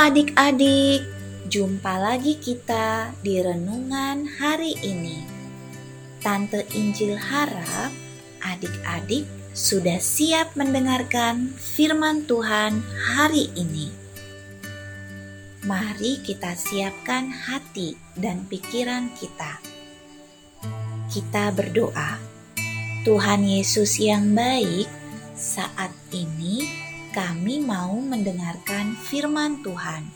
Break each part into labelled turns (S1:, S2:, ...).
S1: adik-adik, jumpa lagi kita di renungan hari ini. Tante Injil harap adik-adik sudah siap mendengarkan firman Tuhan hari ini. Mari kita siapkan hati dan pikiran kita. Kita berdoa, Tuhan Yesus yang baik, saat ini kami mau mendengarkan firman Tuhan.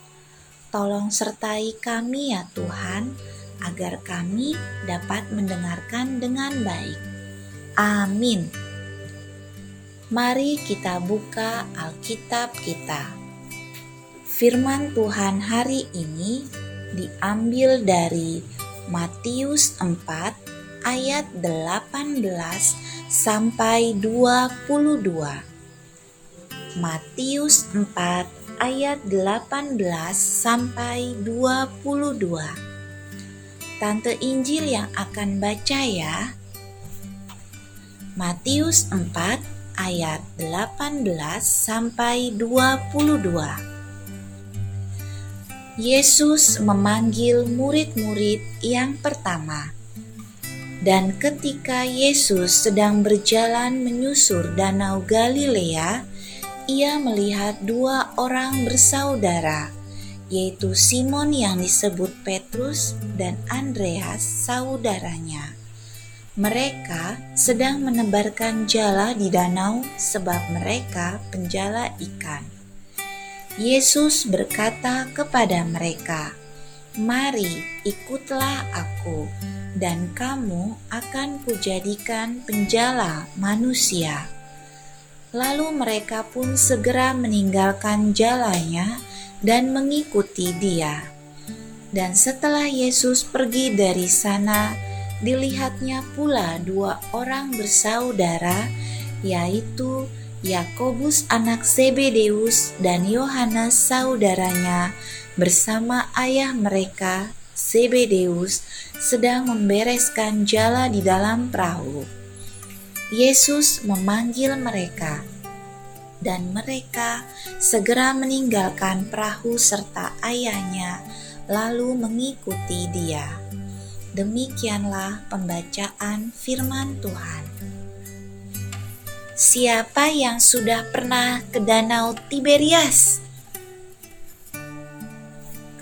S1: Tolong sertai kami ya Tuhan, agar kami dapat mendengarkan dengan baik. Amin. Mari kita buka Alkitab kita. Firman Tuhan hari ini diambil dari Matius 4 ayat 18 sampai 22. Matius 4 ayat 18 sampai 22. Tante Injil yang akan baca ya. Matius 4 ayat 18 sampai 22. Yesus memanggil murid-murid yang pertama. Dan ketika Yesus sedang berjalan menyusur Danau Galilea, ia melihat dua orang bersaudara, yaitu Simon yang disebut Petrus dan Andreas, saudaranya. Mereka sedang menebarkan jala di danau, sebab mereka penjala ikan. Yesus berkata kepada mereka, "Mari, ikutlah Aku, dan kamu akan kujadikan penjala manusia." Lalu mereka pun segera meninggalkan jalannya dan mengikuti dia. Dan setelah Yesus pergi dari sana, dilihatnya pula dua orang bersaudara, yaitu Yakobus anak Zebedeus dan Yohanes saudaranya bersama ayah mereka Zebedeus sedang membereskan jala di dalam perahu. Yesus memanggil mereka, dan mereka segera meninggalkan perahu serta ayahnya, lalu mengikuti Dia. Demikianlah pembacaan Firman Tuhan. Siapa yang sudah pernah ke Danau Tiberias?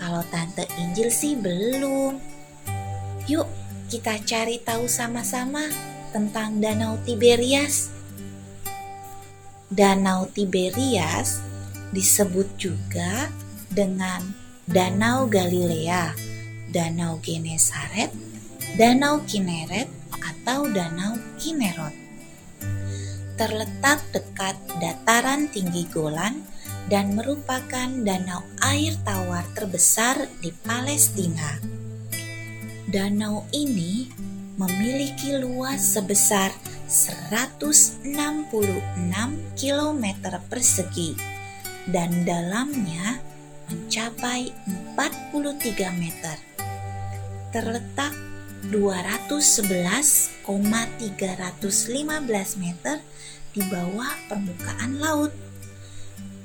S1: Kalau Tante Injil sih belum. Yuk, kita cari tahu sama-sama tentang Danau Tiberias. Danau Tiberias disebut juga dengan Danau Galilea, Danau Genesaret, Danau Kineret, atau Danau Kinerot. Terletak dekat dataran tinggi Golan dan merupakan danau air tawar terbesar di Palestina. Danau ini memiliki luas sebesar 166 km persegi dan dalamnya mencapai 43 meter. Terletak 211,315 meter di bawah permukaan laut.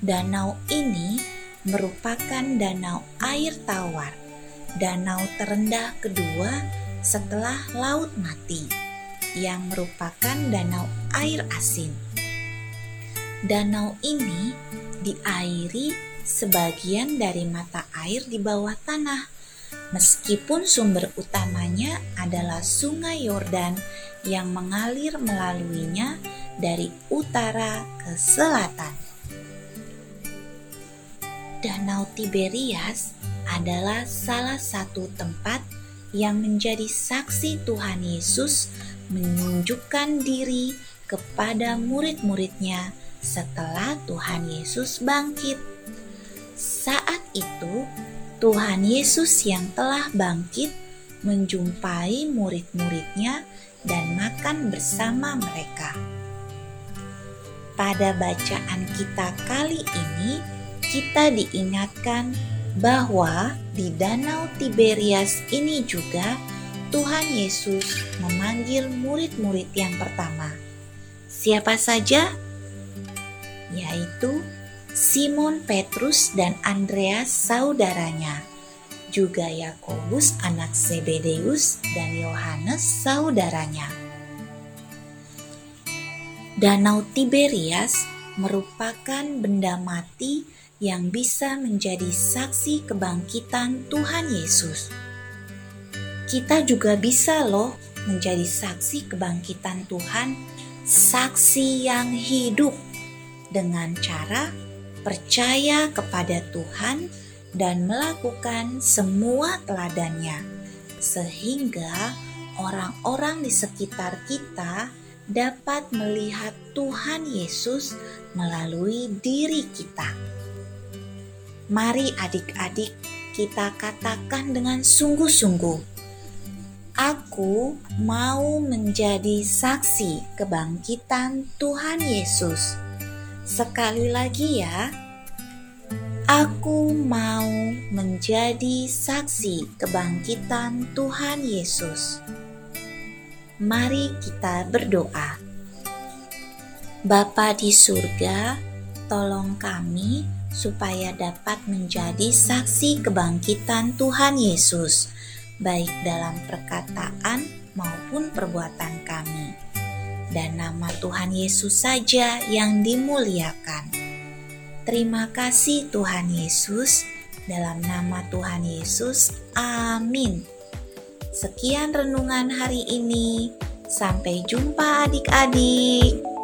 S1: Danau ini merupakan danau air tawar, danau terendah kedua setelah Laut Mati, yang merupakan danau air asin. Danau ini diairi sebagian dari mata air di bawah tanah, meskipun sumber utamanya adalah Sungai Yordan yang mengalir melaluinya dari utara ke selatan. Danau Tiberias adalah salah satu tempat yang menjadi saksi Tuhan Yesus menunjukkan diri kepada murid-muridnya setelah Tuhan Yesus bangkit. Saat itu, Tuhan Yesus yang telah bangkit menjumpai murid-muridnya dan makan bersama mereka. Pada bacaan kita kali ini, kita diingatkan bahwa di Danau Tiberias ini juga Tuhan Yesus memanggil murid-murid yang pertama. Siapa saja? Yaitu Simon Petrus dan Andreas saudaranya, juga Yakobus anak Zebedeus dan Yohanes saudaranya. Danau Tiberias merupakan benda mati yang bisa menjadi saksi kebangkitan Tuhan Yesus. Kita juga bisa loh menjadi saksi kebangkitan Tuhan, saksi yang hidup dengan cara percaya kepada Tuhan dan melakukan semua teladannya, sehingga orang-orang di sekitar kita dapat melihat Tuhan Yesus melalui diri kita. Mari, adik-adik, kita katakan dengan sungguh-sungguh: "Aku mau menjadi saksi kebangkitan Tuhan Yesus." Sekali lagi ya, aku mau menjadi saksi kebangkitan Tuhan Yesus. Mari kita berdoa. Bapa di surga, tolong kami supaya dapat menjadi saksi kebangkitan Tuhan Yesus, baik dalam perkataan maupun perbuatan kami dan nama Tuhan Yesus saja yang dimuliakan. Terima kasih Tuhan Yesus, dalam nama Tuhan Yesus, amin. Sekian renungan hari ini, sampai jumpa adik-adik.